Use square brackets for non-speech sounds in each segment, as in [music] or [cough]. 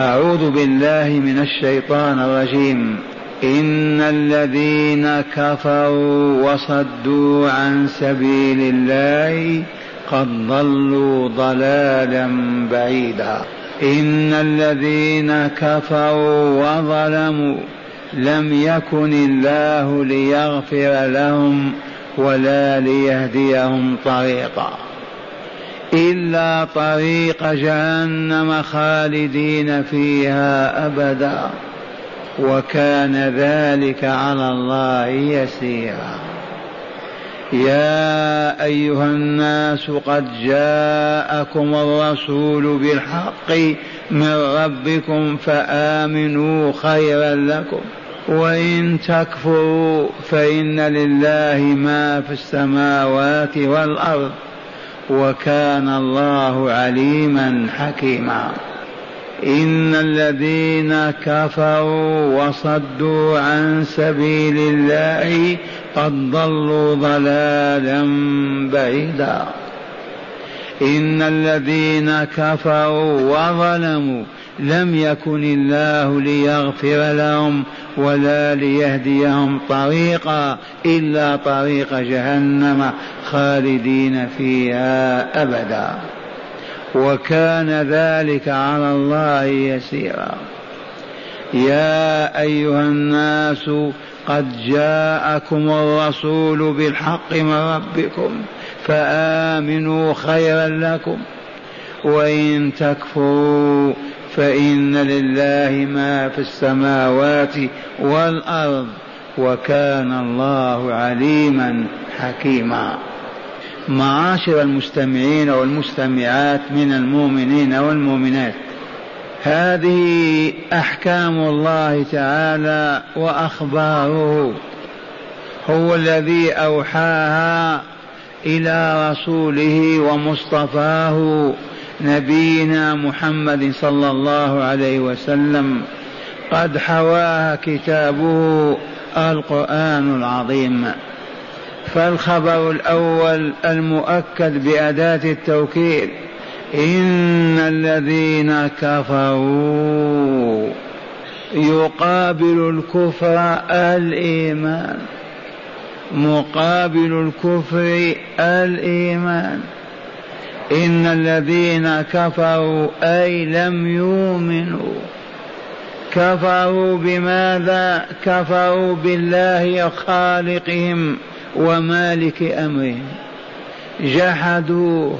أعوذ بالله من الشيطان الرجيم. إن الذين كفروا وصدوا عن سبيل الله قد ضلوا ضلالا بعيدا. إن الذين كفروا وظلموا لم يكن الله ليغفر لهم ولا ليهديهم طريقا. إلا طريق جهنم خالدين فيها أبدا وكان ذلك على الله يسيرا. يا أيها الناس قد جاءكم الرسول بالحق من ربكم فآمنوا خيرا لكم وإن تكفروا فإن لله ما في السماوات والأرض. وكان الله عليما حكيما. إن الذين كفروا وصدوا عن سبيل الله قد ضلوا ضلالا بعيدا. إن الذين كفروا وظلموا لم يكن الله ليغفر لهم ولا ليهديهم طريقا إلا طريق جهنم خالدين فيها أبدا. وكان ذلك على الله يسيرا. يا أيها الناس قد جاءكم الرسول بالحق من ربكم فآمنوا خيرا لكم. وإن تكفروا فإن لله ما في السماوات والأرض وكان الله عليما حكيما. معاشر المستمعين والمستمعات من المؤمنين والمؤمنات هذه أحكام الله تعالى وأخباره. هو الذي أوحاها إلى رسوله ومصطفاه نبينا محمد صلى الله عليه وسلم قد حواها كتابه القرآن العظيم. فالخبر الأول المؤكد بأداة التوكيد إن الذين كفروا يقابل الكفر الإيمان مقابل الكفر الإيمان. إن الذين كفروا أي لم يؤمنوا كفروا بماذا؟ كفروا بالله خالقهم ومالك أمرهم. جحدوه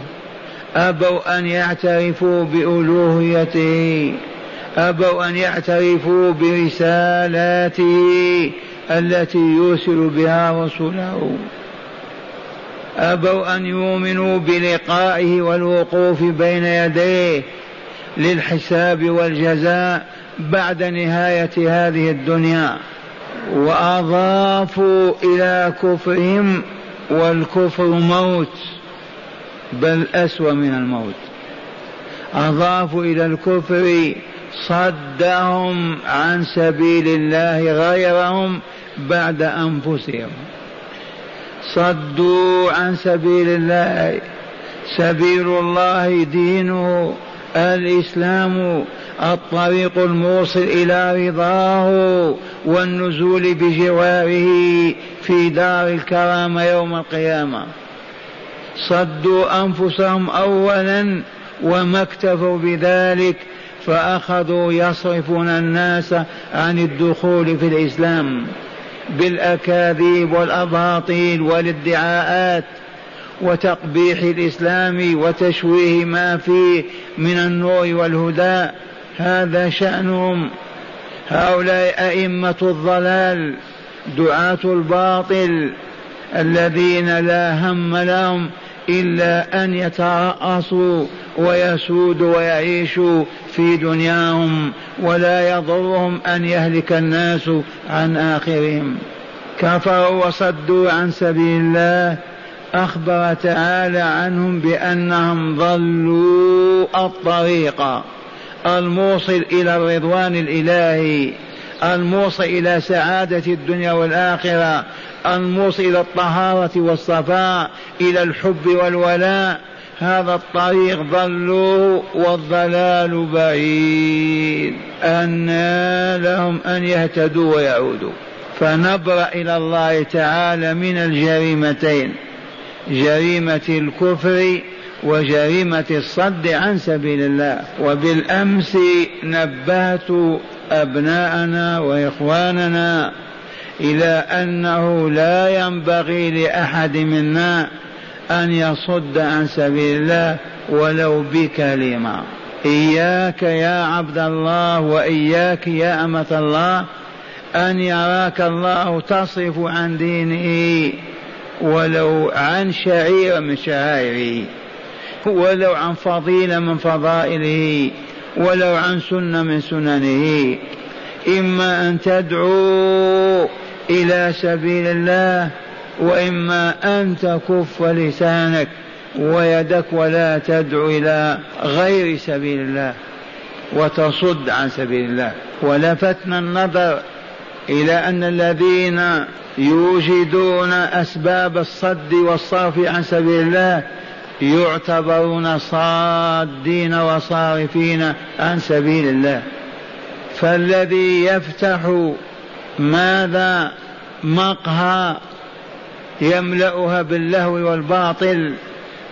أبوا أن يعترفوا بألوهيته أبوا أن يعترفوا برسالاته التي يرسل بها رسله أبوا أن يؤمنوا بلقائه والوقوف بين يديه للحساب والجزاء بعد نهاية هذه الدنيا وأضافوا إلى كفرهم والكفر موت بل أسوأ من الموت. أضافوا إلى الكفر صدهم عن سبيل الله غيرهم بعد أنفسهم. صدوا عن سبيل الله. سبيل الله دينه الإسلام الطريق الموصل إلى رضاه والنزول بجواره في دار الكرامة يوم القيامة. صدوا أنفسهم أولا وما اكتفوا بذلك فأخذوا يصرفون الناس عن الدخول في الإسلام. بالأكاذيب والأباطيل والادعاءات وتقبيح الإسلام وتشويه ما فيه من النور والهدى. هذا شأنهم. هؤلاء أئمة الضلال دعاة الباطل الذين لا هم لهم. إلا أن يترأسوا ويسودوا ويعيشوا في دنياهم ولا يضرهم أن يهلك الناس عن آخرهم. كفروا وصدوا عن سبيل الله. أخبر تعالى عنهم بأنهم ضلوا الطريق. الموصل إلى الرضوان الإلهي. الموصل إلى سعادة الدنيا والآخرة. الموصل إلى الطهارة والصفاء إلى الحب والولاء. هذا الطريق ضلوا والضلال بعيد. أن لهم أن يهتدوا ويعودوا. فنبرأ إلى الله تعالى من الجريمتين. جريمة الكفر وجريمة الصد عن سبيل الله. وبالأمس نبهت أبناءنا وإخواننا إلى أنه لا ينبغي لأحد منا أن يصد عن سبيل الله ولو بكلمة إياك يا عبد الله وإياك يا أمة الله أن يراك الله تصرف عن دينه ولو عن شعيرة من شعائره ولو عن فضيلة من فضائله ولو عن سنة من سننه. إما أن تدعو إلى سبيل الله وإما أن تكف لسانك ويدك ولا تدعو إلى غير سبيل الله وتصد عن سبيل الله. ولفتنا النظر إلى أن الذين يوجدون أسباب الصد والصرف عن سبيل الله يعتبرون صادين وصارفين عن سبيل الله. فالذي يفتح ماذا مقهى يملأها باللهو والباطل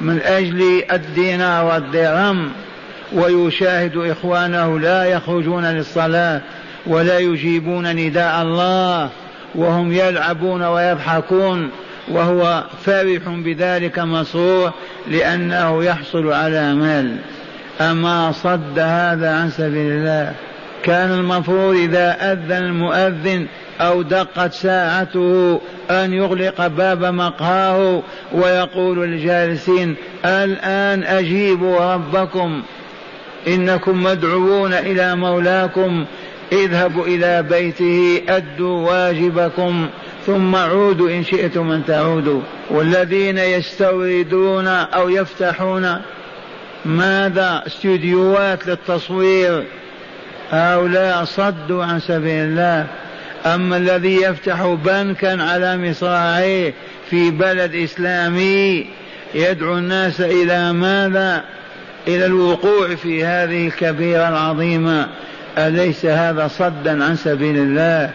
من أجل الدينار والدرهم ويشاهد إخوانه لا يخرجون للصلاة ولا يجيبون نداء الله وهم يلعبون ويضحكون وهو فرح بذلك مسرور لأنه يحصل على مال. أما صد هذا عن سبيل الله كان المفروض إذا أذن المؤذن أو دقت ساعته أن يغلق باب مقهاه ويقول للجالسين الآن أجيبوا ربكم إنكم مدعوون إلى مولاكم اذهبوا إلى بيته أدوا واجبكم ثم عودوا إن شئتم أن تعودوا والذين يستوردون أو يفتحون ماذا؟ استديوهات للتصوير هؤلاء صدوا عن سبيل الله. أما الذي يفتح بنكا على مصراعيه في بلد إسلامي يدعو الناس إلى ماذا؟ إلى الوقوع في هذه الكبيرة العظيمة. أليس هذا صدا عن سبيل الله؟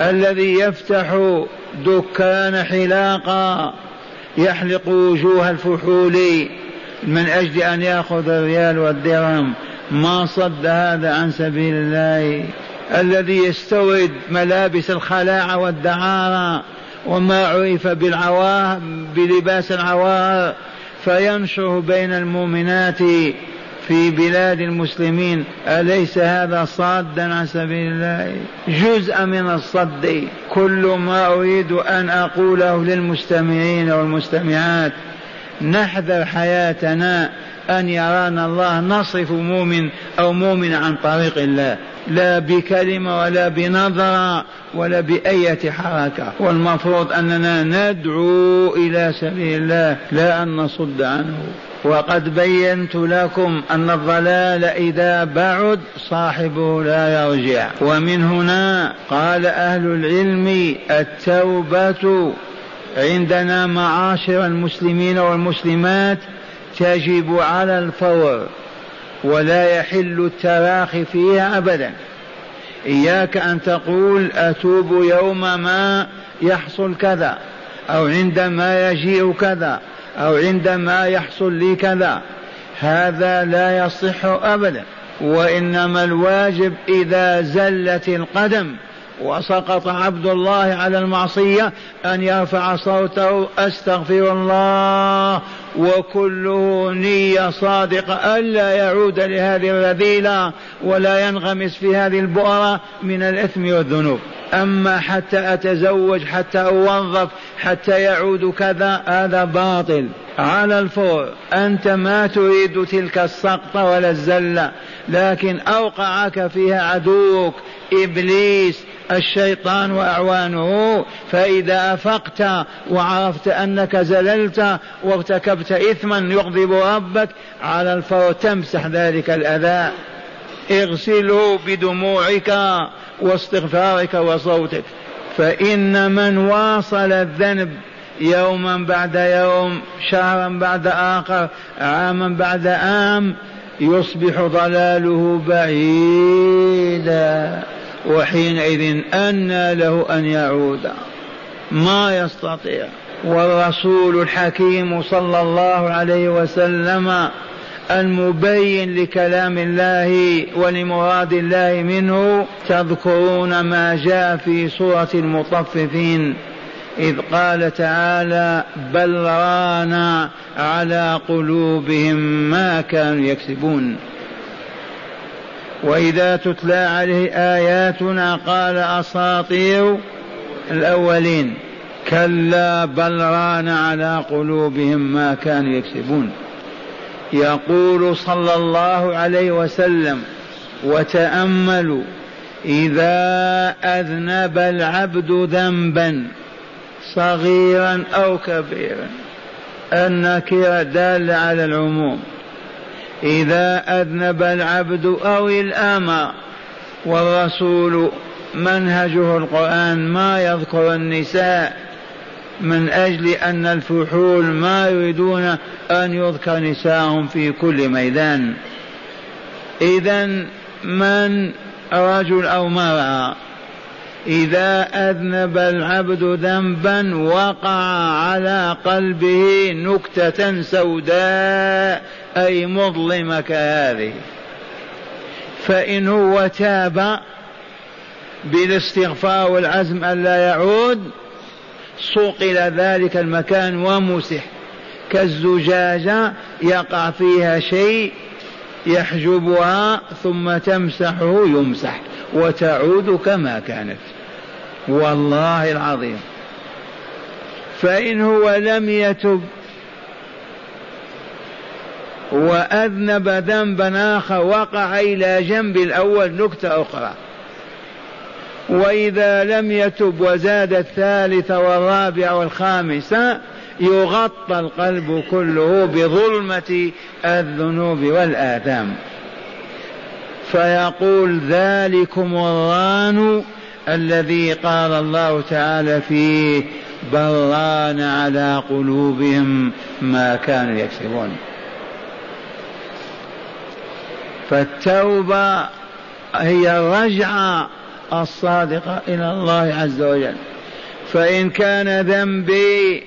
الذي يفتح دكان حلاقة يحلق وجوه الفحول من أجل أن يأخذ الريال والدرهم. ما صد هذا عن سبيل الله الذي يستورد ملابس الخلاعة والدعارة وما عرف بالعوار بلباس العوار فينشر بين المؤمنات في بلاد المسلمين. أليس هذا صادا عن سبيل الله؟ جزء من الصد. كل ما أريد أن أقوله للمستمعين والمستمعات نحذر حياتنا أن يرانا الله نصرف مؤمن أو مؤمن عن طريق الله. لا بكلمة ولا بنظرة ولا بأية حركة. والمفروض أننا ندعو إلى سبيل الله لا أن نصد عنه. وقد بينت لكم أن الضلال إذا بعد صاحبه لا يرجع. ومن هنا قال أهل العلم التوبة عندنا معاشر المسلمين والمسلمات تجب على الفور ولا يحل التراخي فيها أبدا. إياك أن تقول أتوب يوم ما يحصل كذا أو عندما يجيء كذا أو عندما يحصل لي كذا. هذا لا يصح أبدا وإنما الواجب إذا زلت القدم. وسقط عبد الله على المعصية أن يرفع صوته أستغفر الله وكله نية صادقة ألا يعود لهذه الرذيلة ولا ينغمس في هذه البؤرة من الإثم والذنوب. أما حتى أتزوج حتى أوظف حتى يعود كذا هذا باطل. على الفور. أنت ما تريد تلك السقطة ولا الزلة لكن أوقعك فيها عدوك إبليس الشيطان وأعوانه فإذا أفقت وعرفت أنك زللت وارتكبت إثما يغضب ربك على الفور تمسح ذلك الأذى. اغسله بدموعك واستغفارك وصوتك. فإن من واصل الذنب يوما بعد يوم شهرا بعد آخر عاما بعد عام يصبح ضلاله بعيدا. وحينئذ أنى له أن يعود. ما يستطيع. والرسول الحكيم صلى الله عليه وسلم المبين لكلام الله ولمراد الله منه تذكرون ما جاء في سورة المطففين. إذ قال تعالى بل رانا على قلوبهم ما كانوا يكسبون. وإذا تتلى عليه آياتنا قال أساطير الأولين. كلا بل ران على قلوبهم ما كانوا يكسبون. يقول صلى الله عليه وسلم وتأملوا إذا أذنب العبد ذنبا صغيرا أو كبيرا. النكره داله على العموم. إذا أذنب العبد أو الامه والرسول منهجه القرآن ما يذكر النساء من أجل أن الفحول ما يريدون أن يذكر نساءهم في كل ميدان. إذا من رجل أو مرأة إذا أذنب العبد ذنبا وقع على قلبه نكتة سوداء أي مظلمة كهذه فإن هو تاب بالاستغفار والعزم ألا يعود صقل ذلك المكان ومسح. كالزجاجة يقع فيها شيء يحجبها ثم تمسحه يمسح وتعود كما كانت. والله العظيم. فإن هو لم يتب وأذنب ذنبا آخر وقع إلى جنب الأول نكتة أخرى. وإذا لم يتب وزاد الثالثة والرابعة والخامسة يغطى القلب كله بظلمة الذنوب والآثام. فيقول ذلكم الران الذي قال الله تعالى فيه بران على قلوبهم ما كانوا يكسبون. فالتوبة هي الرجعة الصادقة إلى الله عز وجل. فإن كان ذنبي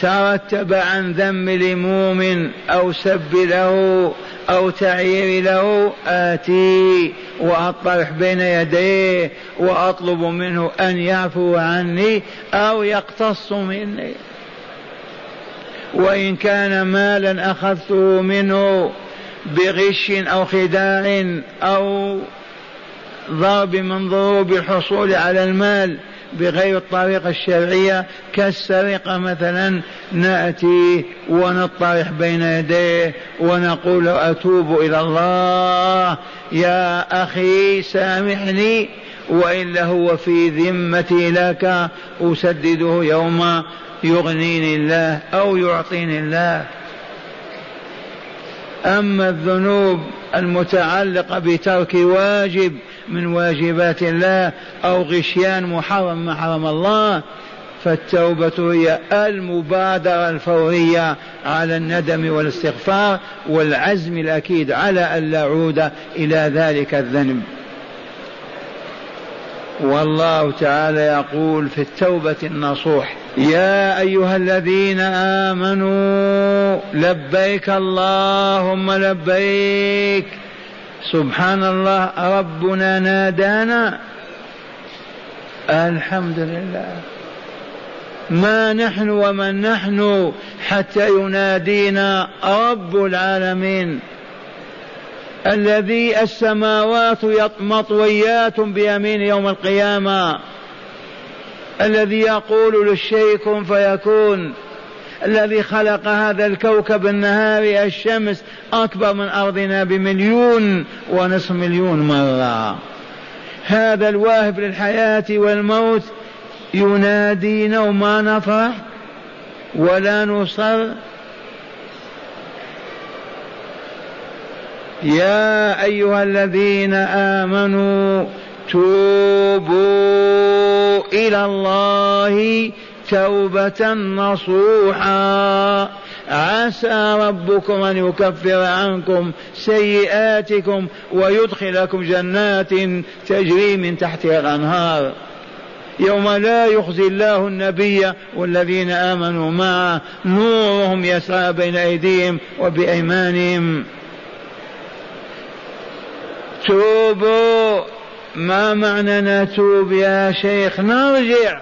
ترتب عن ذم لموم أو سب له أو تعيير له آتي وأطرح بين يديه وأطلب منه أن يعفو عني أو يقتص مني. وإن كان مالا أخذته منه بغش أو خداع أو ضرب من ضروب الحصول على المال بغير الطريقة الشرعية كالسرقة مثلا نأتي ونطرح بين يديه ونقول أتوب إلى الله يا أخي سامحني وإلا هو في ذمتي لك أسدده يوم يغنيني الله أو يعطيني الله. أما الذنوب المتعلقة بترك واجب من واجبات الله أو غشيان محرم ما حرم الله فالتوبة هي المبادرة الفورية على الندم والاستغفار والعزم الأكيد على أن لا عود إلى ذلك الذنب. والله تعالى يقول في التوبة النصوح يا أيها الذين آمنوا لبيك اللهم لبيك سبحان الله ربنا نادانا؟ الحمد لله. ما نحن ومن نحن حتى ينادينا رب العالمين. الذي السماوات مطويات بيمين يوم القيامة. الذي يقول للشيء كن فيكون. الذي خلق هذا الكوكب النهاري الشمس أكبر من أرضنا بمليون ونصف مليون مرة. هذا الواهب للحياة والموت ينادينا وما نفرح ولا نصر. يا أيها الذين آمنوا توبوا إلى الله توبة نصوحا. عسى ربكم أن يكفر عنكم سيئاتكم ويدخلكم جنات تجري من تحتها الأنهار. يوم لا يخزي الله النبي والذين آمنوا معه نورهم يسعى بين أيديهم وبأيمانهم. توبوا ما معنى نتوب يا شيخ؟ نرجع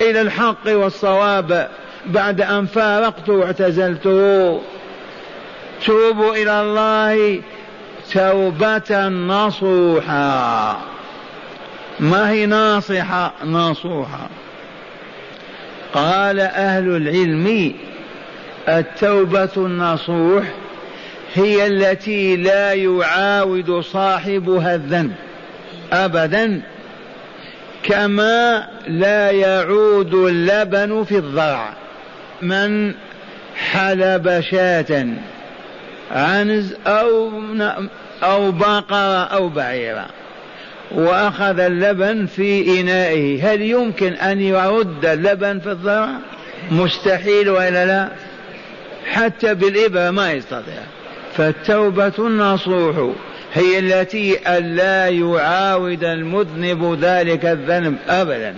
إلى الحق والصواب بعد أن فارقت واعتزلته توبوا إلى الله توبة نصوحا. ما هي ناصحة؟ نصوحة. قال أهل العلم التوبة النصوح هي التي لا يعاود صاحبها الذنب أبدا كما لا يعود اللبن في الضرع من حلب شاة عنز أو أو بقرة أو بعيرة وأخذ اللبن في إنائه هل يمكن أن يرد اللبن في الضرع مستحيل وإلا لا؟ حتى بالإبرة ما يستطيع. فالتوبة النصوح هي التي ألا يعاود المذنب ذلك الذنب أبدا.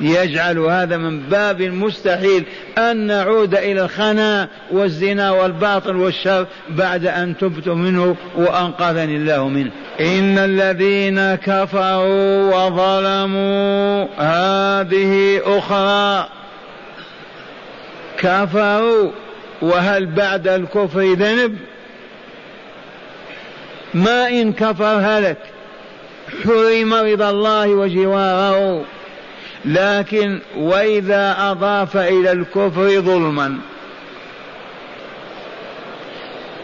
يجعل هذا من باب المستحيل أن نعود إلى الخنا والزنا والباطل والشر بعد أن تبت منه وأنقذني الله منه. إن الذين كفروا وظلموا هذه أخرى كفروا وهل بعد الكفر ذنب؟ ما إن كفر هلك. حرم رضا الله وجواره. لكن وإذا أضاف إلى الكفر ظلما.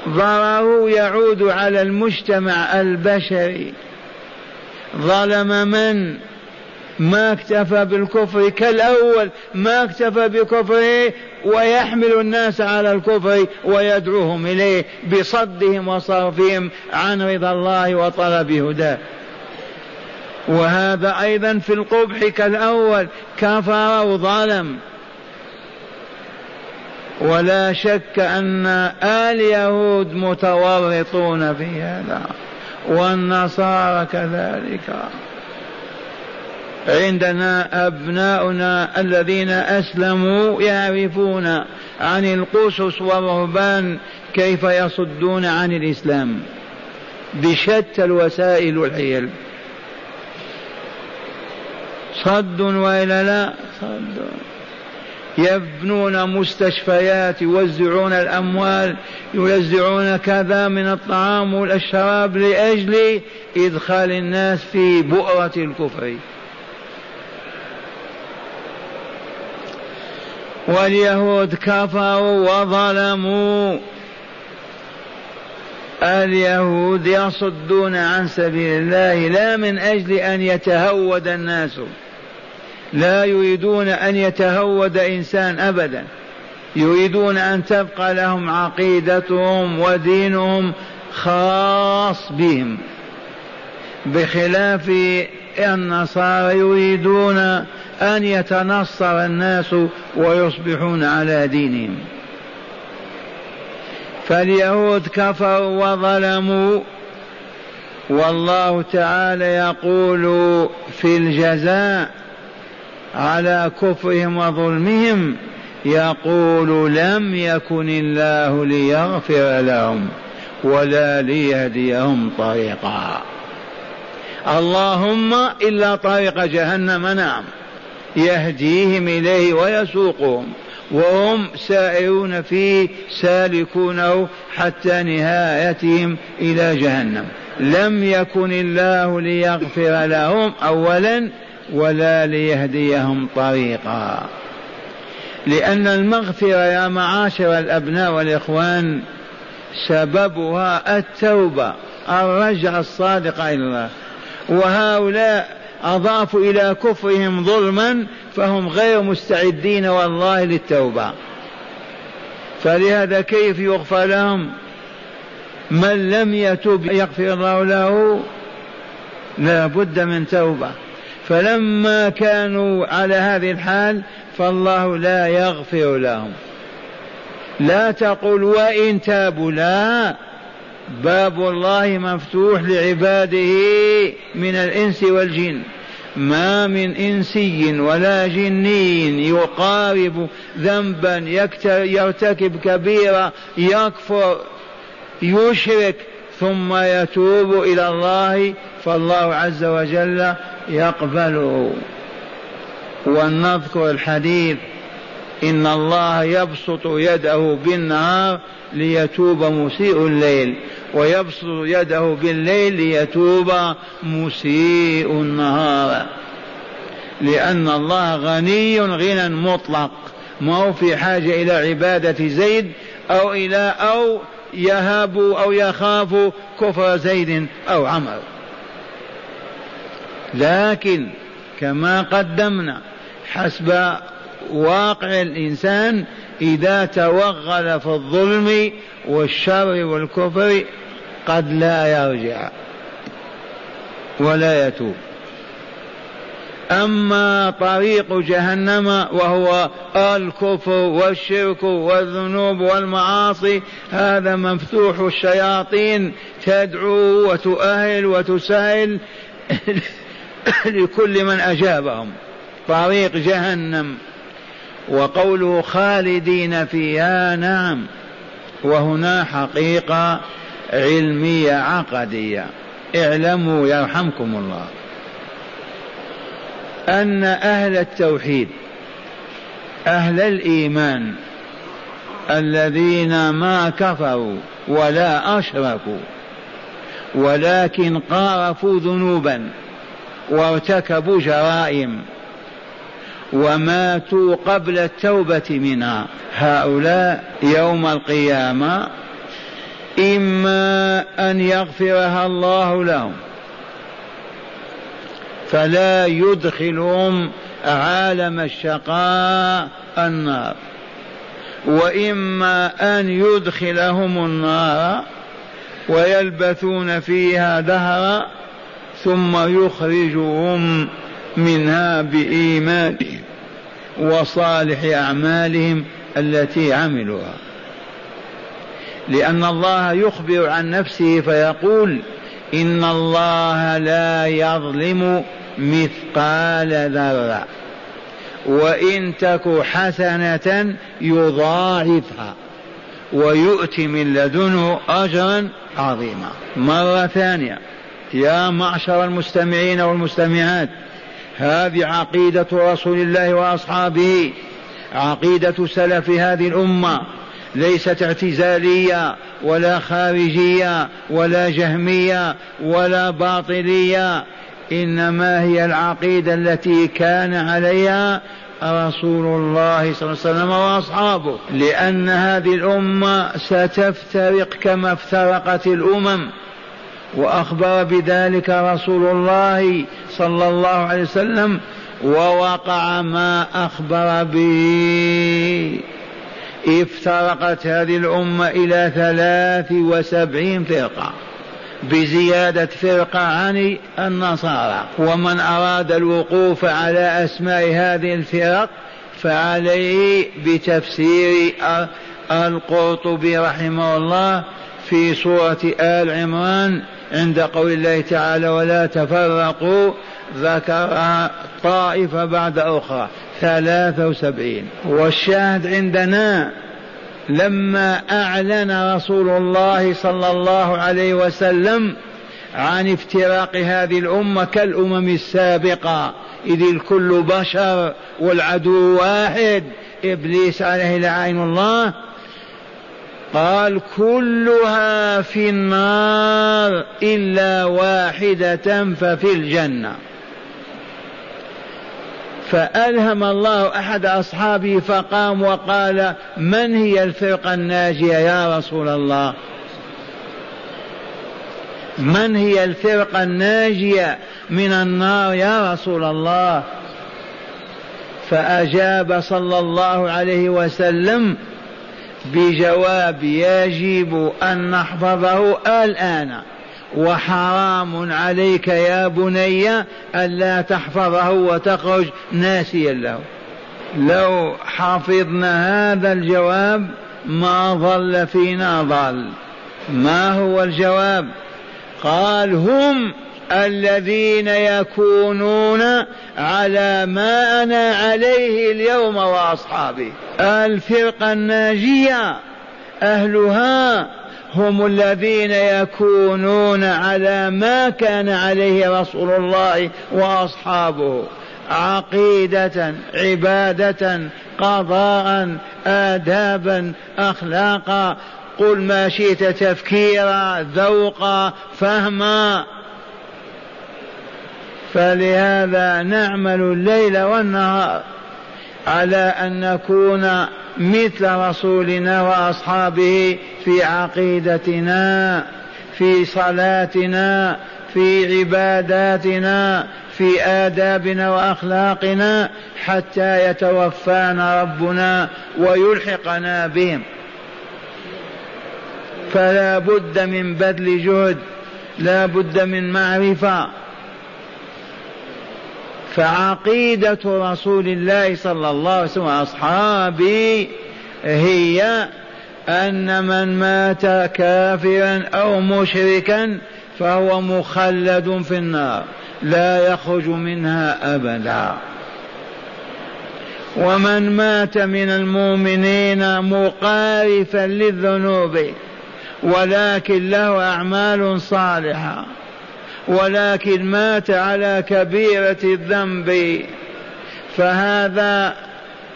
ضرره يعود على المجتمع البشري. ظلم من؟ ما اكتفى بالكفر كالأول ما اكتفى بكفره ويحمل الناس على الكفر ويدعوهم إليه بصدهم وصرفهم عن رضا الله وطلب هداه وهذا أيضا في القبح كالأول كفر وظلم. ولا شك أن آل يهود متورطون في هذا والنصارى كذلك. عندنا أبناؤنا الذين أسلموا يعرفون عن القصص والرهبان كيف يصدون عن الإسلام بشتى الوسائل والحيل صد وإلا لا؟ صد. يبنون مستشفيات يوزعون الأموال يوزعون كذا من الطعام والشراب لأجل إدخال الناس في بؤرة الكفر. واليهود كفروا وظلموا. اليهود يصدون عن سبيل الله لا من أجل أن يتهود الناس. لا يريدون أن يتهود إنسان أبدا. يريدون أن تبقى لهم عقيدتهم ودينهم خاص بهم. بخلاف النصارى يريدون أن يتنصر الناس ويصبحون على دينهم. فاليهود كفروا وظلموا. والله تعالى يقول في الجزاء على كفرهم وظلمهم يقول لم يكن الله ليغفر لهم ولا ليهديهم طريقا. اللهم إلا طريق جهنم نعم. يهديهم إليه ويسوقهم وهم سائرون فيه سالكونه حتى نهايتهم إلى جهنم. لم يكن الله ليغفر لهم اولا ولا ليهديهم طريقا. لأن المغفرة يا معاشر الأبناء والإخوان سببها التوبة الرجعة الصادقة إلى الله. وهؤلاء أضافوا إلى كفرهم ظلما فهم غير مستعدين والله للتوبة. فلهذا كيف يغفر لهم؟ من لم يتب يغفر الله له لا بد من توبة. فلما كانوا على هذه الحال فالله لا يغفر لهم. لا تقل وإن تابوا لا. باب الله مفتوح لعباده من الإنس والجن. ما من إنسي ولا جني يقارب ذنبا يرتكب كبيرة يكفر يشرك ثم يتوب إلى الله فالله عز وجل يقبله. ولنذكر الحديث إن الله يبسط يده بالنهار ليتوب مسيء الليل ويبسط يده بالليل ليتوب مسيء النهار. لأن الله غني غنى مطلق ما هو في حاجة إلى عبادة زيد أو إلى أو يهاب أو يخاف كفر زيد أو عمر. لكن كما قدمنا حسب واقع الإنسان إذا توغل في الظلم والشر والكفر قد لا يرجع ولا يتوب. أما طريق جهنم وهو الكفر والشرك والذنوب والمعاصي هذا مفتوح الشياطين تدعو وتؤهل وتسهل [coughs] لكل من أجابهم. طريق جهنم. وقوله خالدين فيها نعم. وهنا حقيقة علمية عقدية. اعلموا يرحمكم الله. أن أهل التوحيد أهل الإيمان الذين ما كفروا ولا أشركوا ولكن قارفوا ذنوبا وارتكبوا جرائم وماتوا قبل التوبة منها هؤلاء يوم القيامة إما أن يغفرها الله لهم فلا يدخلهم عالم الشقاء النار. وإما أن يدخلهم النار ويلبثون فيها دهرا ثم يخرجهم منها بإيمانهم وصالح أعمالهم التي عملوها. لأن الله يخبر عن نفسه فيقول إن الله لا يظلم مثقال ذرة وإن تك حسنة يضاعفها ويؤتي من لدنه اجرا عظيما. مرة ثانية يا معشر المستمعين والمستمعات هذه عقيدة رسول الله وأصحابه عقيدة سلف هذه الأمة ليست اعتزالية ولا خارجية ولا جهمية ولا باطلية إنما هي العقيدة التي كان عليها رسول الله صلى الله عليه وسلم وأصحابه. لأن هذه الأمة ستفترق كما افترقت الأمم. وأخبر بذلك رسول الله صلى الله عليه وسلم ووقع ما أخبر به. افترقت هذه الأمة إلى ثلاث وسبعين فرقة بزيادة فرقة عن النصارى. ومن أراد الوقوف على أسماء هذه الفرق فعليه بتفسير القرطبي رحمه الله في سورة آل عمران عند قول الله تعالى ولا تفرقوا ذكر طائفة بعد أخرى ثلاثة وسبعين. والشاهد عندنا لما أعلن رسول الله صلى الله عليه وسلم عن افتراق هذه الأمة كالأمم السابقة إذ الكل بشر والعدو واحد إبليس عليه لعين الله قال كلها في النار إلا واحدة ففي الجنة. فألهم الله أحد أصحابه فقام وقال من هي الفرقة الناجية يا رسول الله؟ من هي الفرقة الناجية من النار يا رسول الله؟ فأجاب صلى الله عليه وسلم بجواب يجب أن نحفظه الآن. وحرام عليك يا بني ألا تحفظه وتخرج ناسيا له. لو حفظنا هذا الجواب ما ظل فينا ضال ما هو الجواب؟ قال هم الذين يكونون على ما أنا عليه اليوم وأصحابي. الفرقة الناجية أهلها هم الذين يكونون على ما كان عليه رسول الله وأصحابه. عقيدة عبادة قضاء آدابا أخلاقا قل ما شئت تفكيرا ذوقا فهما. فلهذا نعمل الليل والنهار على أن نكون مثل رسولنا وأصحابه في عقيدتنا في صلاتنا في عباداتنا في آدابنا وأخلاقنا حتى يتوفانا ربنا ويلحقنا بهم. فلا بد من بذل جهد لا بد من معرفة. فعقيدة رسول الله صلى الله عليه وسلم وأصحابه هي أن من مات كافرا أو مشركا فهو مخلد في النار لا يخرج منها أبدا. ومن مات من المؤمنين مقارفا للذنوب ولكن له أعمال صالحة. ولكن مات على كبيرة الذنب. فهذا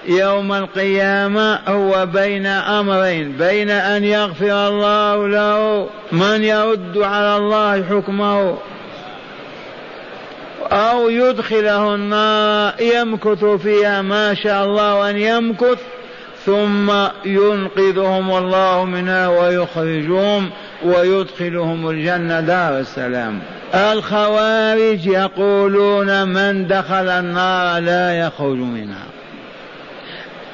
يوم القيامة هو بين أمرين بين أن يغفر الله له من يرد على الله حكمه أو يدخله النار يمكث فيها ما شاء الله أن يمكث ثم ينقذهم الله منها ويخرجهم ويدخلهم الجنة. دار السلام. الخوارج يقولون من دخل النار لا يخرج منها.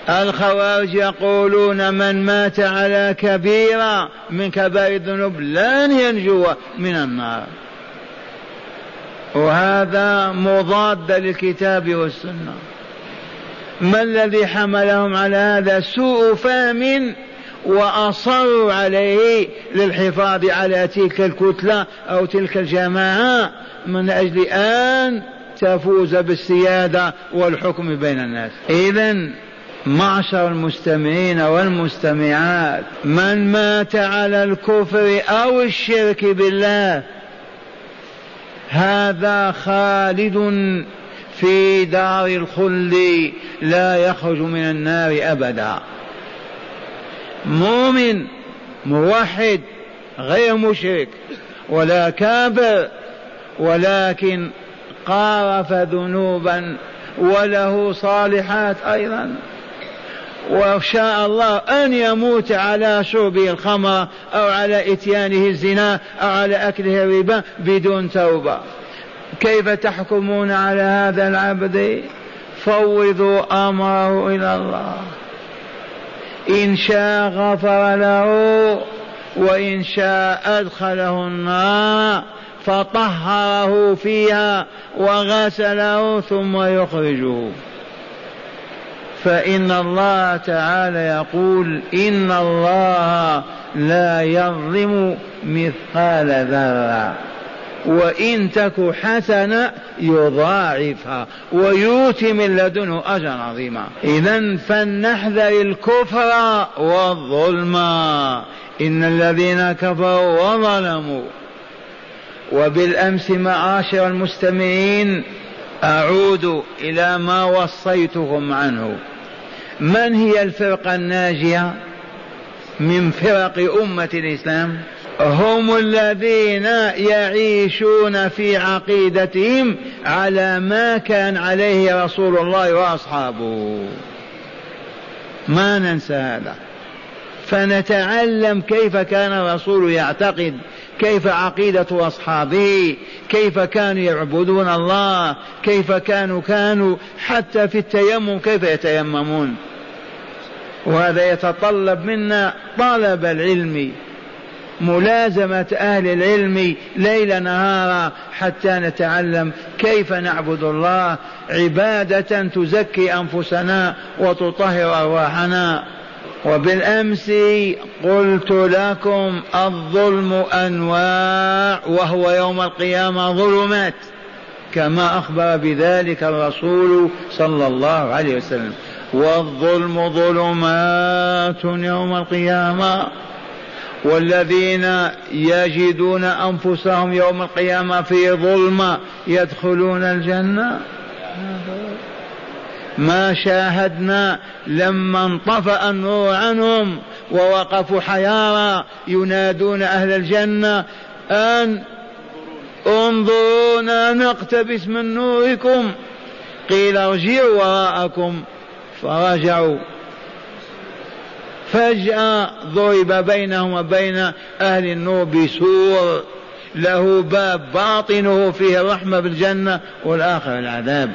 الخوارج يقولون من مات على كبيرة من كبائر الذنوب لن ينجو من النار. وهذا مضاد للكتاب والسنة. ما الذي حملهم على هذا سوء فهم وأصروا عليه للحفاظ على تلك الكتلة أو تلك الجماعة من أجل أن تفوز بالسيادة والحكم بين الناس. إذا معشر المستمعين والمستمعات من مات على الكفر أو الشرك بالله هذا خالد في دار الخلد لا يخرج من النار أبدا. مؤمن موحد غير مشرك ولا كافر ولكن قارف ذنوبا وله صالحات أيضا. وشاء الله أن يموت على شربه الخمر أو على إتيانه الزنا أو على أكله الربا بدون توبة. كيف تحكمون على هذا العبد؟ فوضوا أمره إلى الله. إن شاء غفر له وإن شاء أدخله النار فطهره فيها وغسله ثم يخرجه. فإن الله تعالى يقول إن الله لا يظلم مثقال ذرة. وإن تك حسنة يضاعفها ويؤتي من لدنه أجرا عظيما. إذا فلنحذر الكفر والظلم. إن الذين كفروا وظلموا. وبالأمس معاشر المستمعين أعود إلى ما وصيتهم عنه. من هي الفرقة الناجية من فرق أمة الإسلام؟ هم الذين يعيشون في عقيدتهم على ما كان عليه رسول الله وأصحابه. ما ننسى هذا. فنتعلم كيف كان الرسول يعتقد كيف عقيدة أصحابه كيف كانوا يعبدون الله كيف كانوا كانوا حتى في التيمم كيف يتيممون. وهذا يتطلب منا طلب العلم. ملازمة أهل العلم ليل نهارا حتى نتعلم كيف نعبد الله عبادة تزكي أنفسنا وتطهر أرواحنا. وبالأمس قلت لكم الظلم أنواع وهو يوم القيامة ظلمات كما أخبر بذلك الرسول صلى الله عليه وسلم. والظلم ظلمات يوم القيامة. والذين يجدون أنفسهم يوم القيامة في ظلمة يدخلون الجنة. ما شاهدنا لما انطفأ النور عنهم ووقفوا حيارى ينادون أهل الجنة أن انظرونا نقتبس من نوركم. قيل ارجعوا وراءكم. فرجعوا. فجأة ضرب بينهم وبين أهل النور بسور له باب باطنه فيه الرحمة بالجنة والآخر العذاب.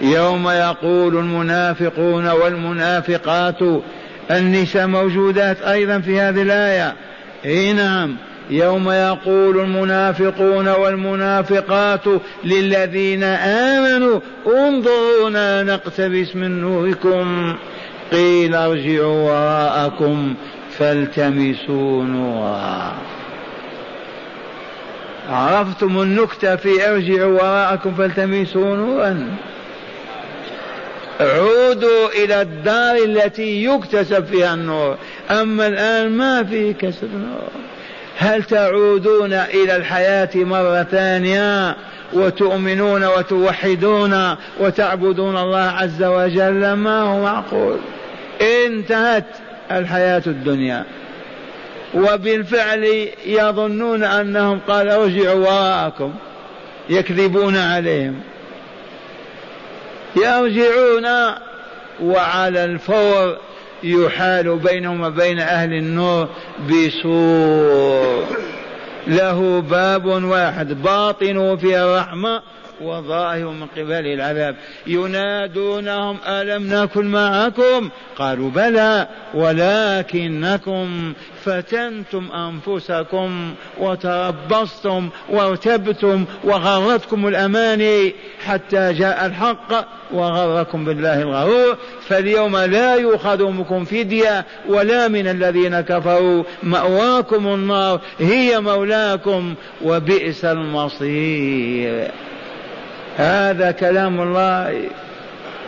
يوم يقول المنافقون والمنافقات النساء موجودات أيضا في هذه الآية. إي نعم. يوم يقول المنافقون والمنافقات للذين آمنوا انظرونا نقتبس من نوركم. قيل ارجعوا وراءكم فالتمسوا نورا. عرفتم النكتة في ارجعوا وراءكم فالتمسوا نورا؟ عودوا إلى الدار التي يكتسب فيها النور. أما الآن ما في كسب نور. هل تعودون إلى الحياة مرة ثانية وتؤمنون وتوحدون وتعبدون الله عز وجل؟ ما هو معقول؟ انتهت الحياة الدنيا. وبالفعل يظنون أنهم قال أرجعوا وراءكم يكذبون عليهم. يرجعون وعلى الفور يحال بينهم وبين أهل النور بسور له باب واحد باطنه فيه الرحمة وظاهر من قبل العذاب. ينادونهم ألم نكن معكم؟ قالوا بلى ولكنكم فتنتم أنفسكم وتربصتم وارتبتم وغرتكم الأماني حتى جاء الحق وغركم بالله الغرور. فاليوم لا يؤخذ منكم فدية ولا من الذين كفروا. مأواكم النار هي مولاكم وبئس المصير. هذا كلام الله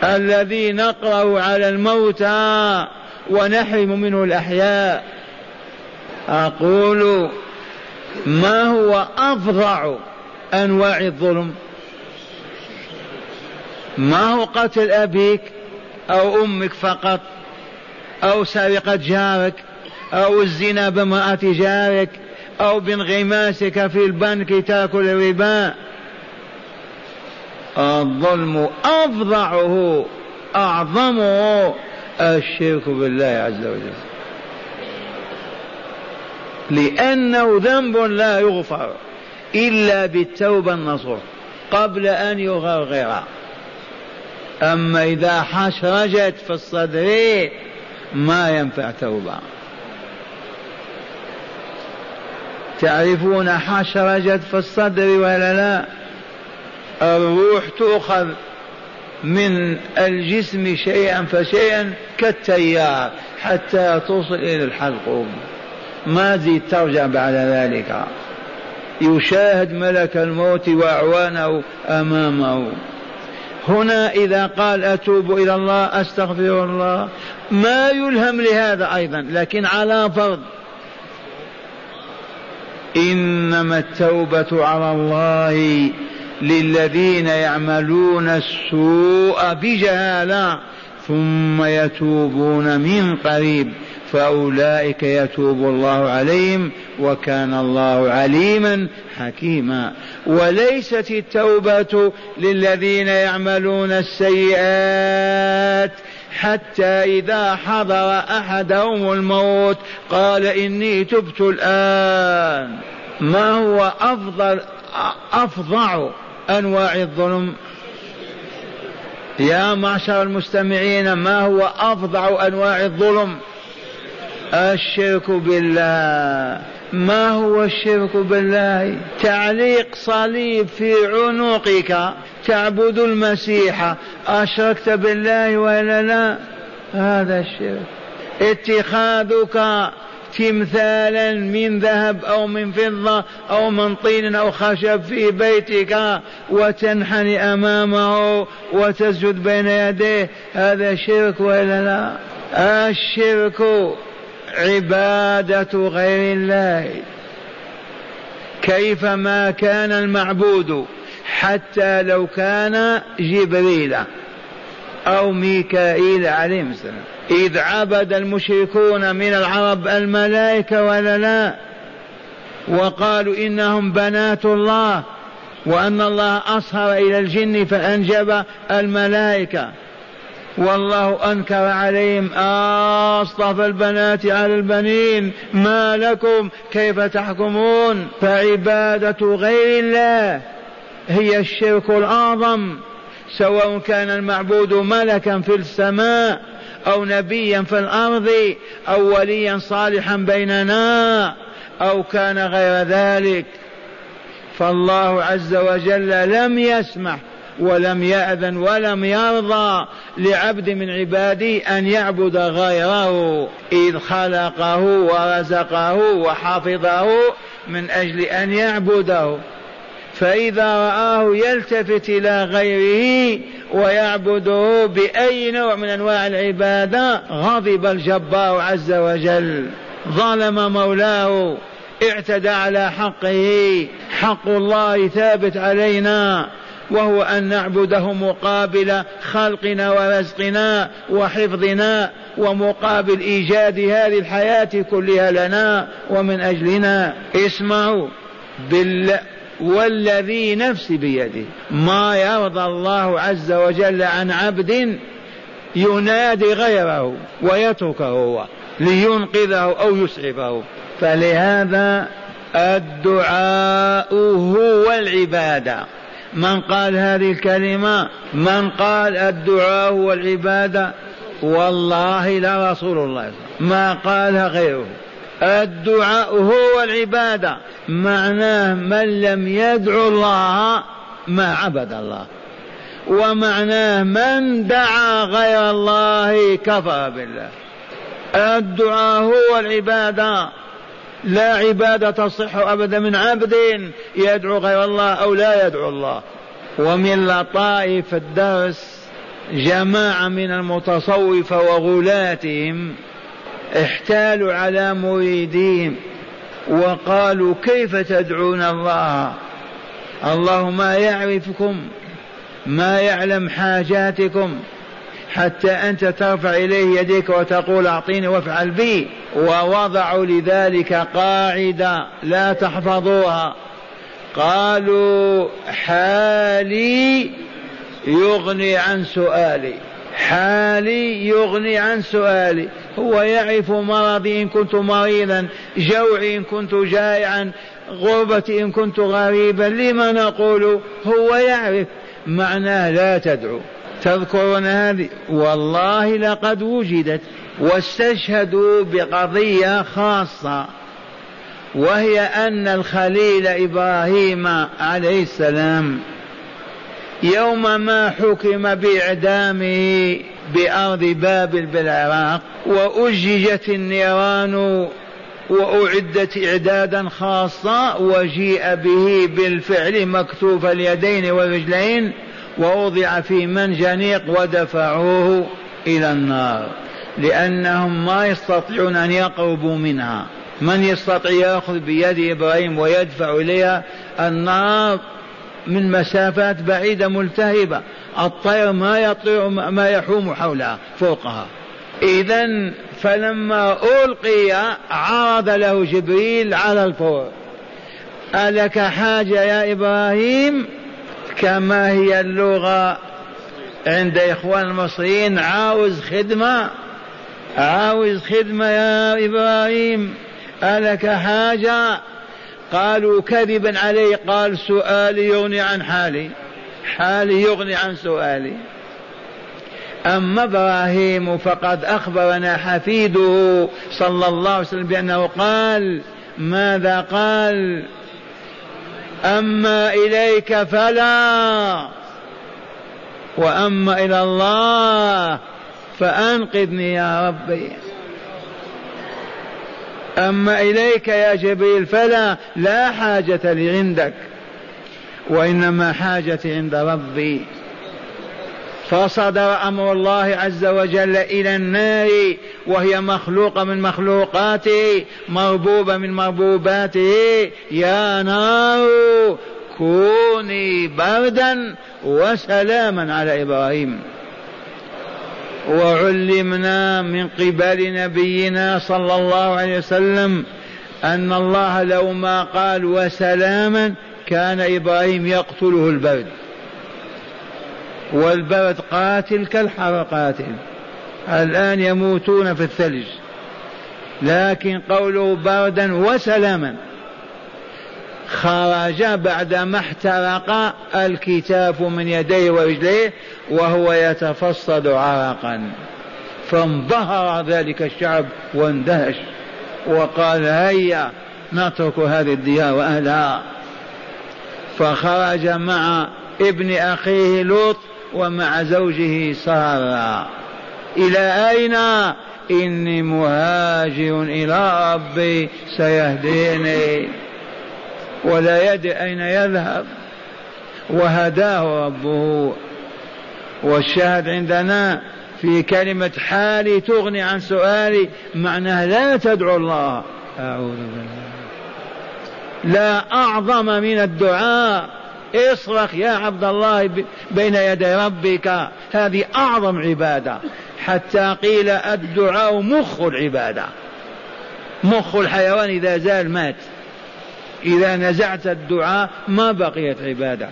الذي نقرأ على الموتى ونحرم منه الأحياء. أقول ما هو أفظع أنواع الظلم؟ ما هو قتل أبيك أو أمك فقط أو سرقة جارك أو الزنا بامرأة جارك أو بانغماسك في البنك تاكل الربا؟ الظلم أفظعه أعظمه الشرك بالله عز وجل. لأنه ذنب لا يغفر إلا بالتوبة النصوح قبل أن يغرغر أما إذا حشرجت في الصدر ما ينفع توبة. تعرفون حشرجت في الصدر ولا لا؟ الروح تؤخذ من الجسم شيئا فشيئا كالتيار حتى توصل إلى الحلقوم ما زيد ترجع بعد ذلك. يشاهد ملك الموت وأعوانه أمامه. هنا إذا قال أتوب إلى الله أستغفر الله ما يلهم لهذا أيضا لكن على فرض. إنما التوبة على الله للذين يعملون السوء بجهالة ثم يتوبون من قريب فأولئك يتوب الله عليهم وكان الله عليما حكيما. وليست التوبة للذين يعملون السيئات حتى إذا حضر أحدهم الموت قال إني تبت الآن. ما هو أفضل أفظع أنواع الظلم. يا معشر المستمعين ما هو أفظع أنواع الظلم؟ الشرك بالله. ما هو الشرك بالله؟ تعليق صليب في عنقك. تعبد المسيح. أشركت بالله ولا لا؟ هذا الشرك. اتخاذك تمثالا من ذهب أو من فضة أو من طين أو خشب في بيتك وتنحني أمامه وتسجد بين يديه. هذا شرك ولا لا؟ الشرك عبادة غير الله. كيفما كان المعبود حتى لو كان جبريل. أو ميكائيل عليه السلام. إذ عبد المشركون من العرب الملائكة ولا لا؟ وقالوا إنهم بنات الله وأن الله أصهر إلى الجن فأنجب الملائكة. والله أنكر عليهم أصطفى البنات على البنين. ما لكم؟ كيف تحكمون؟ فعبادة غير الله هي الشرك الأعظم. سواء كان المعبود ملكا في السماء أو نبيا في الأرض أو وليا صالحا بيننا أو كان غير ذلك. فالله عز وجل لم يسمح ولم يأذن ولم يرضى لعبد من عباده أن يعبد غيره. إذ خلقه ورزقه وحفظه من أجل أن يعبده. فإذا رآه يلتفت إلى غيره ويعبده بأي نوع من أنواع العبادة غضب الجبار عز وجل. ظلم مولاه اعتدى على حقه. حق الله ثابت علينا وهو أن نعبده مقابل خلقنا ورزقنا وحفظنا ومقابل إيجاد هذه الحياة كلها لنا ومن أجلنا. اسمعوا بالله والذي نفسي بيده. ما يرضى الله عز وجل عن عبد ينادي غيره ويتركه هو لينقذه أو يسعفه. فلهذا الدعاء هو العبادة. من قال هذه الكلمة؟ من قال الدعاء هو العبادة؟ والله لا رسول الله. ما قالها غيره. الدعاء هو العبادة. معناه من لم يدعو الله ما عبد الله. ومعناه من دعا غير الله كفر بالله. الدعاء هو العبادة. لا عبادة تصح أبدا من عبد يدعو غير الله أو لا يدعو الله. ومن لطائف الدرس جماعة من المتصوفة وغلاتهم احتالوا على مريديهم وقالوا كيف تدعون الله؟ الله ما يعرفكم ما يعلم حاجاتكم حتى أنت ترفع إليه يديك وتقول أعطيني وافعل بي ووضعوا لذلك قاعدة لا تحفظوها. قالوا حالي يغني عن سؤالي. حالي يغني عن سؤالي. هو يعرف مرضي إن كنت مريضا جوعي إن كنت جائعا غربتي إن كنت غريبا. لما نقول هو يعرف؟ معناه لا تدعو. تذكرون هذه؟ والله لقد وجدت واستشهدوا بقضية خاصة وهي أن الخليل إبراهيم عليه السلام يوم ما حكم بإعدامه بأرض بابل بالعراق وأججت النيران وأعدت إعدادا خاصا وجيء به بالفعل مكتوف اليدين والرجلين ووضع في منجنيق ودفعوه إلى النار لأنهم ما يستطيعون أن يقربوا منها. من يستطيع يأخذ بيد إبراهيم ويدفع إليها النار؟ من مسافات بعيدة ملتهبة. الطير ما يطير ما يحوم حولها فوقها. إذا فلما ألقي عرض له جبريل على الفور ألك حاجة يا إبراهيم؟ كما هي اللغة عند إخوان المصريين عاوز خدمة؟ عاوز خدمة يا إبراهيم. ألك حاجة؟ قالوا كذبا عليه قال سؤالي يغني عن حالي حالي يغني عن سؤالي. أما إبراهيم فقد أخبرنا حفيده صلى الله عليه وسلم بأنه قال ماذا قال؟ أما إليك فلا وأما إلى الله فأنقذني يا ربي. أما إليك يا جبريل فلا لا حاجة لي عندك وإنما حاجتي عند ربي. فصدر أمر الله عز وجل إلى النار وهي مخلوقه من مخلوقاته مربوبه من مربوباته. يا نار كوني بردا وسلاما على إبراهيم. وعلمنا من قبل نبينا صلى الله عليه وسلم أن الله لو ما قال وسلاما كان إبراهيم يقتله البرد. والبرد قاتل كالحر قاتل. الآن يموتون في الثلج. لكن قوله بردا وسلاما. خرج بعدما احترق الكتاف من يديه ورجليه وهو يتفصد عرقا. فانبهر ذلك الشعب واندهش وقال هيا نترك هذه الديار وأهلها. فخرج مع ابن أخيه لوط ومع زوجه سارة. إلى أين؟ إني مهاجر إلى ربي سيهديني. ولا يدري أين يذهب؟ وهداه ربه. والشاهد عندنا في كلمة حالي تغني عن سؤالي معناه لا تدعو الله. أعوذ بالله. لا أعظم من الدعاء. اصرخ يا عبد الله بين يدي ربك. هذه أعظم عبادة. حتى قيل الدعاء مخ العبادة. مخ الحيوان إذا زال مات. إذا نزعت الدعاء ما بقيت عبادة.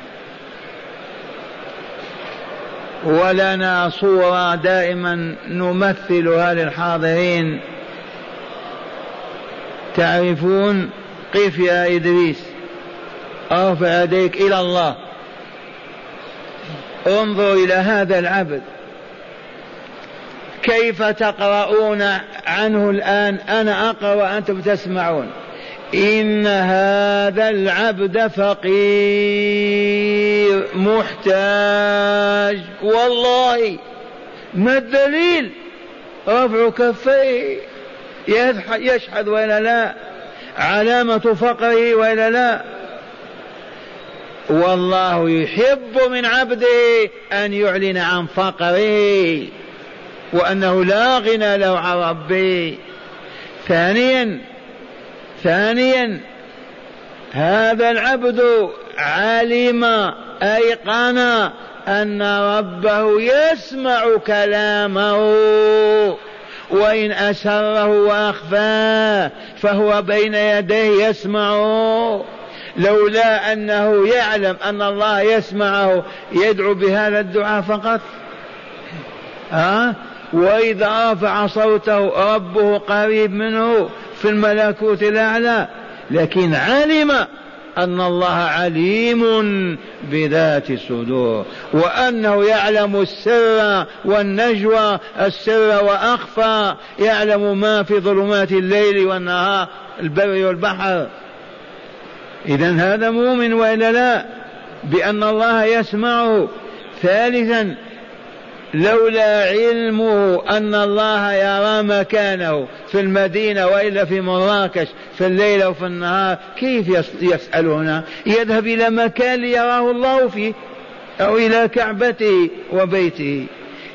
ولنا صورة دائما نمثلها للحاضرين تعرفون قف يا إدريس. أرفع يديك إلى الله. انظر إلى هذا العبد. كيف تقرؤون عنه الآن؟ أنا أقرأ وأنتم تسمعون. إن هذا العبد فقير محتاج. والله ما الدليل؟ رفع كفيه. يشحذ ولا لا. علامة فقره ولا لا. والله يحب من عبده أن يعلن عن فقره وأنه لا غنى له عن ربه. ثانيا ثانيا هذا العبد علم أيقن أن ربه يسمع كلامه وإن أسره وأخفاه فهو بين يديه يسمعه لولا أنه يعلم أن الله يسمعه يدعو بهذا الدعاء فقط؟ ها؟ وإذا رفع صوته ربه قريب منه في الملكوت الأعلى لكن علم أن الله عليم بذات الصدور وأنه يعلم السر والنجوى السر وأخفى يعلم ما في ظلمات الليل والنهار البر والبحر. إذا هذا مؤمن وإلا لا؟ بأن الله يسمعه ثالثا لولا علمه أن الله يرى مكانه في المدينة وإلا في مراكش في الليل وفي النهار كيف يسأل هنا يذهب إلى مكان ليراه الله فيه أو إلى كعبته وبيته.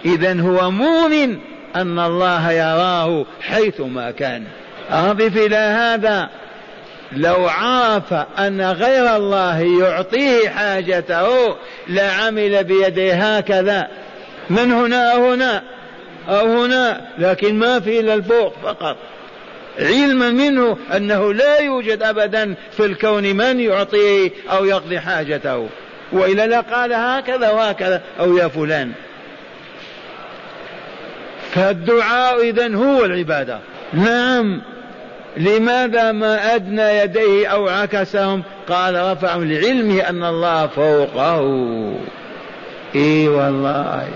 إذا هو مؤمن أن الله يراه حيثما كان. أضف إلى هذا. لو عرف أن غير الله يعطيه حاجته لعمل بيديه هكذا. من هنا أو هنا أو هنا لكن ما في إلا الفوق فقط. علما منه أنه لا يوجد أبدا في الكون من يعطيه أو يقضي حاجته. وإلا لقال هكذا وهكذا أو يا فلان. فالدعاء إذن هو العبادة. نعم. لماذا ما أدنى يديه أو عكسهم؟ قال رفعهم لعلمه أن الله فوقه. إي والله.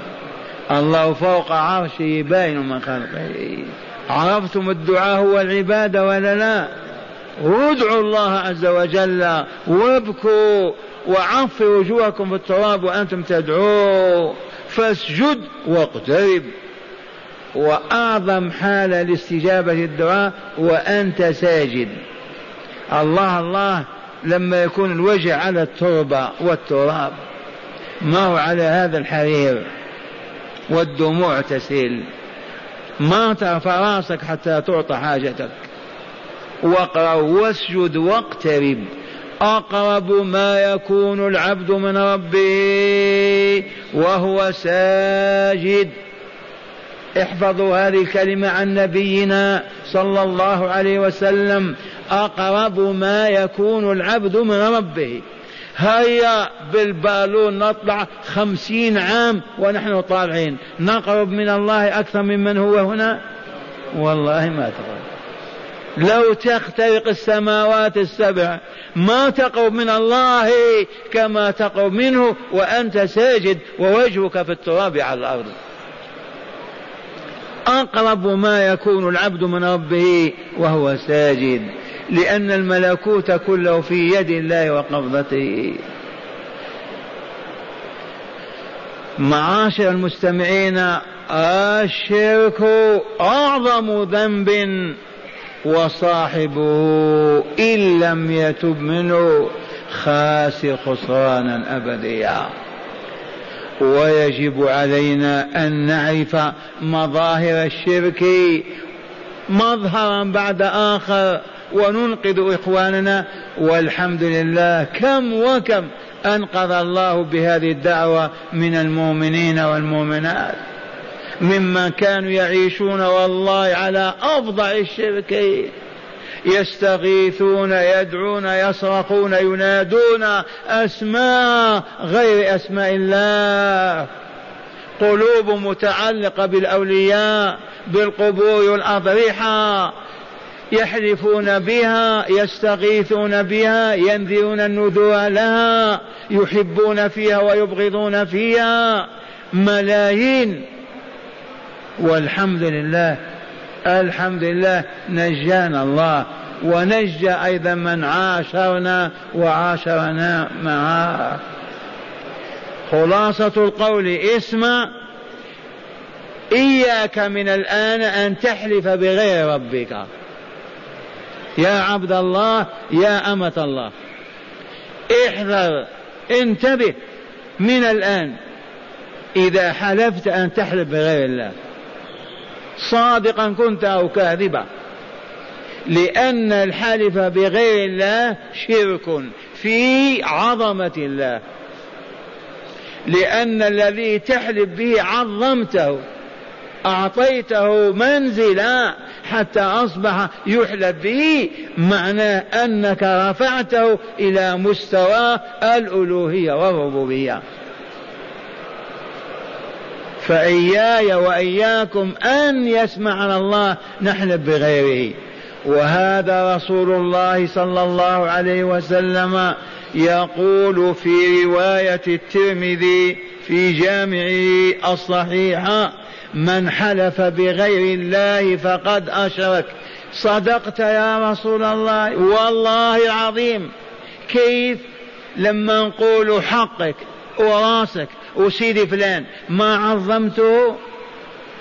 الله فوق عرشه باين من خلقه. عرفتم الدعاء هو العبادة ولا لا؟ ادعوا الله عز وجل وابكوا وعفوا وجوهكم في التراب وأنتم تدعوا فاسجد واقترب. وأعظم حالة لاستجابة الدعاء وأنت ساجد. الله الله لما يكون الوجه على التربة والتراب. ما هو على هذا الحرير؟ والدموع تسيل ما ترفع راسك حتى تعطى حاجتك. واقرأ واسجد واقترب. أقرب ما يكون العبد من ربه وهو ساجد. احفظوا هذه الكلمة عن نبينا صلى الله عليه وسلم. أقرب ما يكون العبد من ربه. هيا بالبالون نطلع خمسين عام ونحن طالعين. نقرب من الله أكثر ممن هو هنا؟ والله ما تقرب. لو تخترق السماوات السبع ما تقرب من الله كما تقرب منه وأنت ساجد ووجهك في التراب على الأرض. أقرب ما يكون العبد من ربه وهو ساجد. لأن الملكوت كله في يد الله وقبضته. معاشر المستمعين الشرك أعظم ذنب وصاحبه إن لم يتب منه خاسر خسرانا أبديا. ويجب علينا أن نعرف مظاهر الشرك مظهرا بعد آخر. وننقذ إخواننا والحمد لله كم وكم أنقذ الله بهذه الدعوة من المؤمنين والمؤمنات. ممن كانوا يعيشون والله على أفظع الشرك يستغيثون يدعون يصرخون ينادون أسماء غير أسماء الله. قلوب متعلقة بالأولياء بالقبور والأضرحة يحلفون بها يستغيثون بها ينذرون النذور لها يحبون فيها ويبغضون فيها. ملايين. والحمد لله الحمد لله نجانا الله. ونجى أيضا من عاشرنا وعاشرنا معه. خلاصة القول اسمع. إياك من الآن أن تحلف بغير ربك. يا عبد الله يا أمة الله. احذر انتبه. من الآن إذا حلفت أن تحلف بغير الله صادقا كنت أو كاذبا. لأن الحلف بغير الله شرك في عظمة الله. لأن الذي تحلف به عظمته. أعطيته منزلا حتى أصبح يحلف به معناه أنك رفعته إلى مستوى الألوهية والربوبية. فإياي وإياكم أن يسمعنا الله نحلف بغيره. وهذا رسول الله صلى الله عليه وسلم يقول في رواية الترمذي في جامعه الصحيح من حلف بغير الله فقد أشرك. صدقت يا رسول الله. والله العظيم. كيف؟ لما نقول حقك وراسك وسيدي فلان ما عظمته؟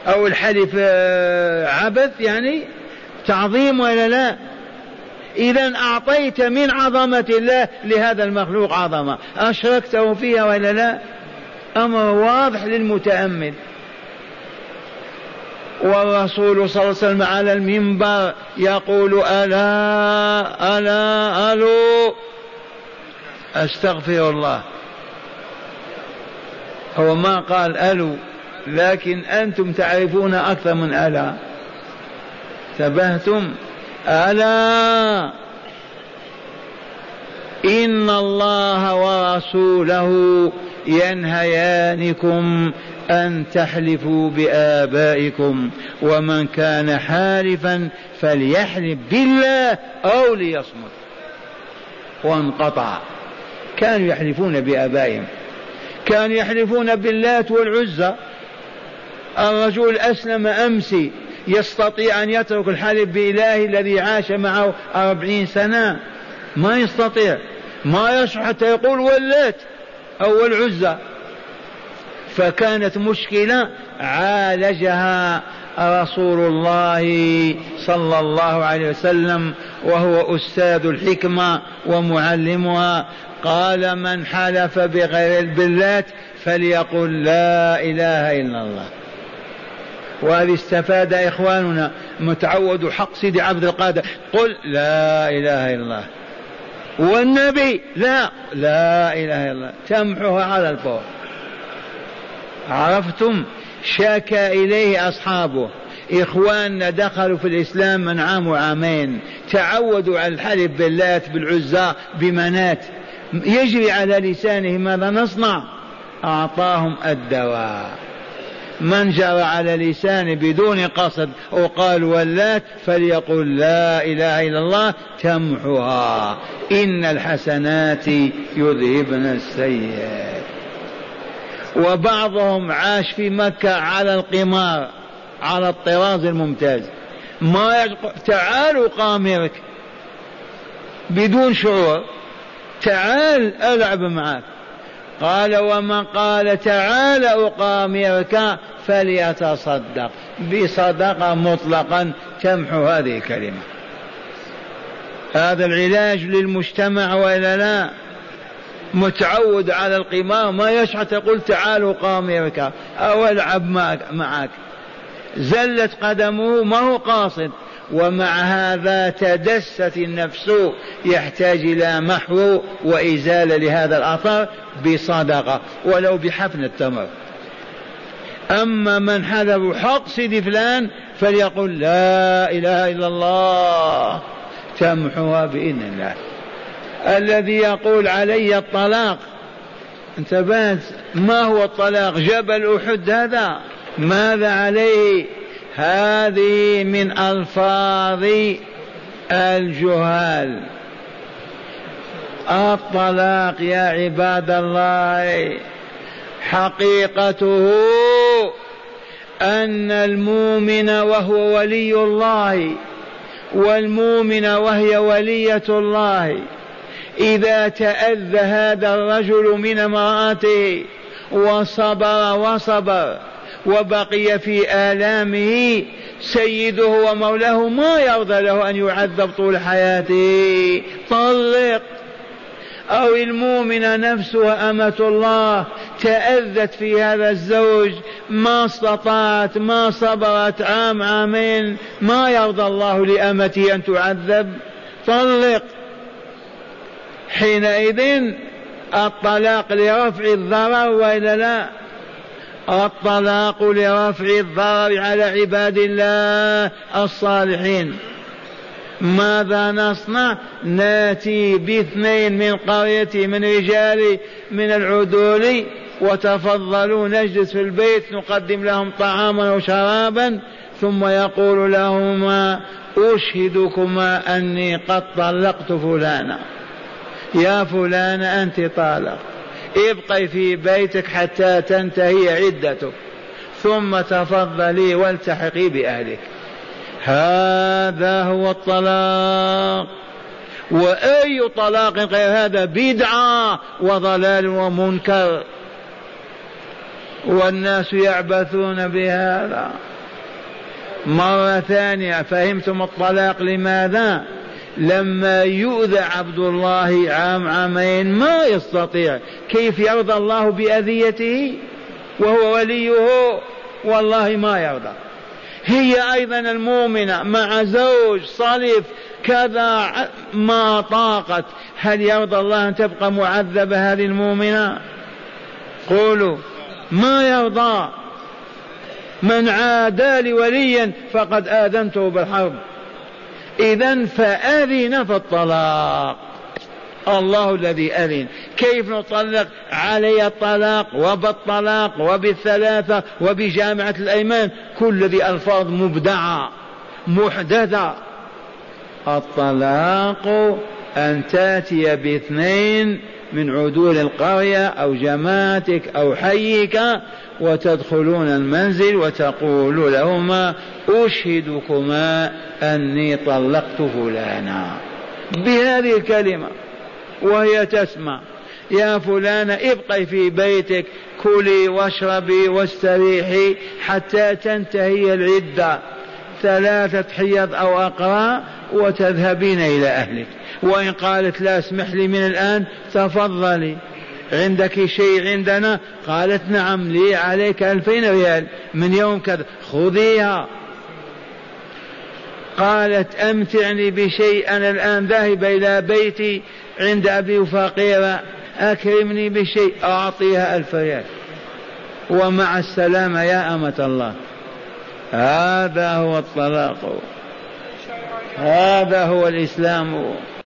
أو الحلف آه، عبث يعني؟ تعظيم ولا لا؟ إذا أعطيت من عظمة الله لهذا المخلوق عظمة. أشركته فيها ولا لا؟ أمر واضح للمتأمل. والرسول صلى الله عليه وسلم على المنبر يقول ألا ألا ألو؟ أستغفر الله. هو ما قال ألو لكن أنتم تعرفون أكثر من ألا. تبهتم ألا. إن الله ورسوله ينهيانكم أن تحلفوا بآبائكم ومن كان حالفا فليحلف بالله أو ليصمت. وانقطع. كانوا يحلفون بآبائهم. كانوا يحلفون باللات والعزى. الرجل أسلم أمس يستطيع أن يترك الحلف بإله الذي عاش معه أربعين سنة. ما يستطيع. ما يشرح حتى يقول وليت أو العزة فكانت مشكلة عالجها رسول الله صلى الله عليه وسلم وهو أستاذ الحكمة ومعلمها. قال من حلف بغير البلات فليقل لا إله إلا الله. وهذه استفاد إخواننا متعود حق سيدي عبد القادر قل لا إله إلا الله. والنبي لا لا إله إلا الله. تمحوها على الفور. عرفتم شاكى إليه أصحابه. إخواننا دخلوا في الإسلام من عام وعامين. تعودوا على الحلف باللات بالعزى بمنات. يجري على لسانه ماذا نصنع؟ أعطاهم الدواء. من جرى على لسانه بدون قصد وقال ولات فليقل لا إله إلا الله تمحها إن الحسنات يذهبن السيئات. وبعضهم عاش في مكة على القمار على الطراز الممتاز. ما يشق... تعال قامرك بدون شعور. تعال ألعب معك. قال ومن قال تعال أقامرك فليتصدق. بصدقة مطلقا تمحو هذه الكلمة. هذا العلاج للمجتمع وإلا لا؟ متعود على القمار ما يشحت يقول تعالوا قامرك أو ألعب معك. زلت قدمه ما هو قاصد. ومع هذا تدست النفس يحتاج إلى محو وإزالة لهذا الأثر بصدقة ولو بحفن التمر. أما من حلف حق سيدي فلان فليقل لا إله إلا الله تمحوها بإذن الله. الذي يقول علي الطلاق. انتبهت؟ ما هو الطلاق؟ جبل أحد هذا. ماذا عليه؟ هذه من ألفاظ الجهال. الطلاق يا عباد الله حقيقته أن المؤمن وهو ولي الله والمؤمن وهي ولية الله. إذا تأذى هذا الرجل من امرأته وصبر وصبر وبقي في آلامه سيده ومولاه ما يرضى له أن يعذب طول حياته. طلق. أو المؤمنة نفسها أمة الله تأذت في هذا الزوج ما استطاعت ما صبرت عام عامين ما يرضى الله لأمته أن تعذب. طلق. حينئذ الطلاق لرفع الضرر وإلا لا؟ الطلاق لرفع الضرر على عباد الله الصالحين. ماذا نصنع؟ ناتي باثنين من قريتي من رجال من العدول وتفضلوا نجلس في البيت نقدم لهم طعاما وشرابا ثم يقول لهما أشهدكما أني قد طلقت فلانا. يا فلان أنت طالق. ابقي في بيتك حتى تنتهي عدتك. ثم تفضلي والتحقي بأهلك. هذا هو الطلاق. وأي طلاق غير هذا؟ بدعة وضلال ومنكر. والناس يعبثون بهذا. مرة ثانية فهمتم الطلاق لماذا؟ لما يؤذى عبد الله عام عامين ما يستطيع. كيف يرضى الله بأذيته؟ وهو وليه؟ والله ما يرضى. هي أيضا المؤمنة مع زوج صلف كذا ما طاقت. هل يرضى الله أن تبقى معذبة هذه المؤمنة؟ قولوا. ما يرضى. من عادى لي وليا فقد آذنته بالحرب. إذا فأذن في الطلاق. الله الذي أذن. كيف نطلق؟ علي الطلاق وبالطلاق وبالثلاثة وبجامعة الأيمان. كل ذي ألفاظ مبدعة محدثة. الطلاق أن تأتي باثنين من عدول القرية أو جماعتك أو حيك وتدخلون المنزل وتقول لهما أشهدكما أني طلقت فلانا. بهذه الكلمة وهي تسمع. يا فلانة ابقي في بيتك كلي واشربي واستريحي حتى تنتهي العدة. ثلاثة حيض أو أقراء وتذهبين إلى أهلك. وإن قالت لا اسمح لي من الآن تفضلي. عندك شيء عندنا؟ قالت نعم لي عليك ألفين ريال من يوم كذا. خذيها. قالت أمتعني بشيء أنا الآن ذاهبة إلى بيتي عند أبي فقيرة أكرمني بشيء أعطيها ألف ريال. ومع السلامة يا أمة الله. هذا هو الطلاق. هذا هو الإسلام.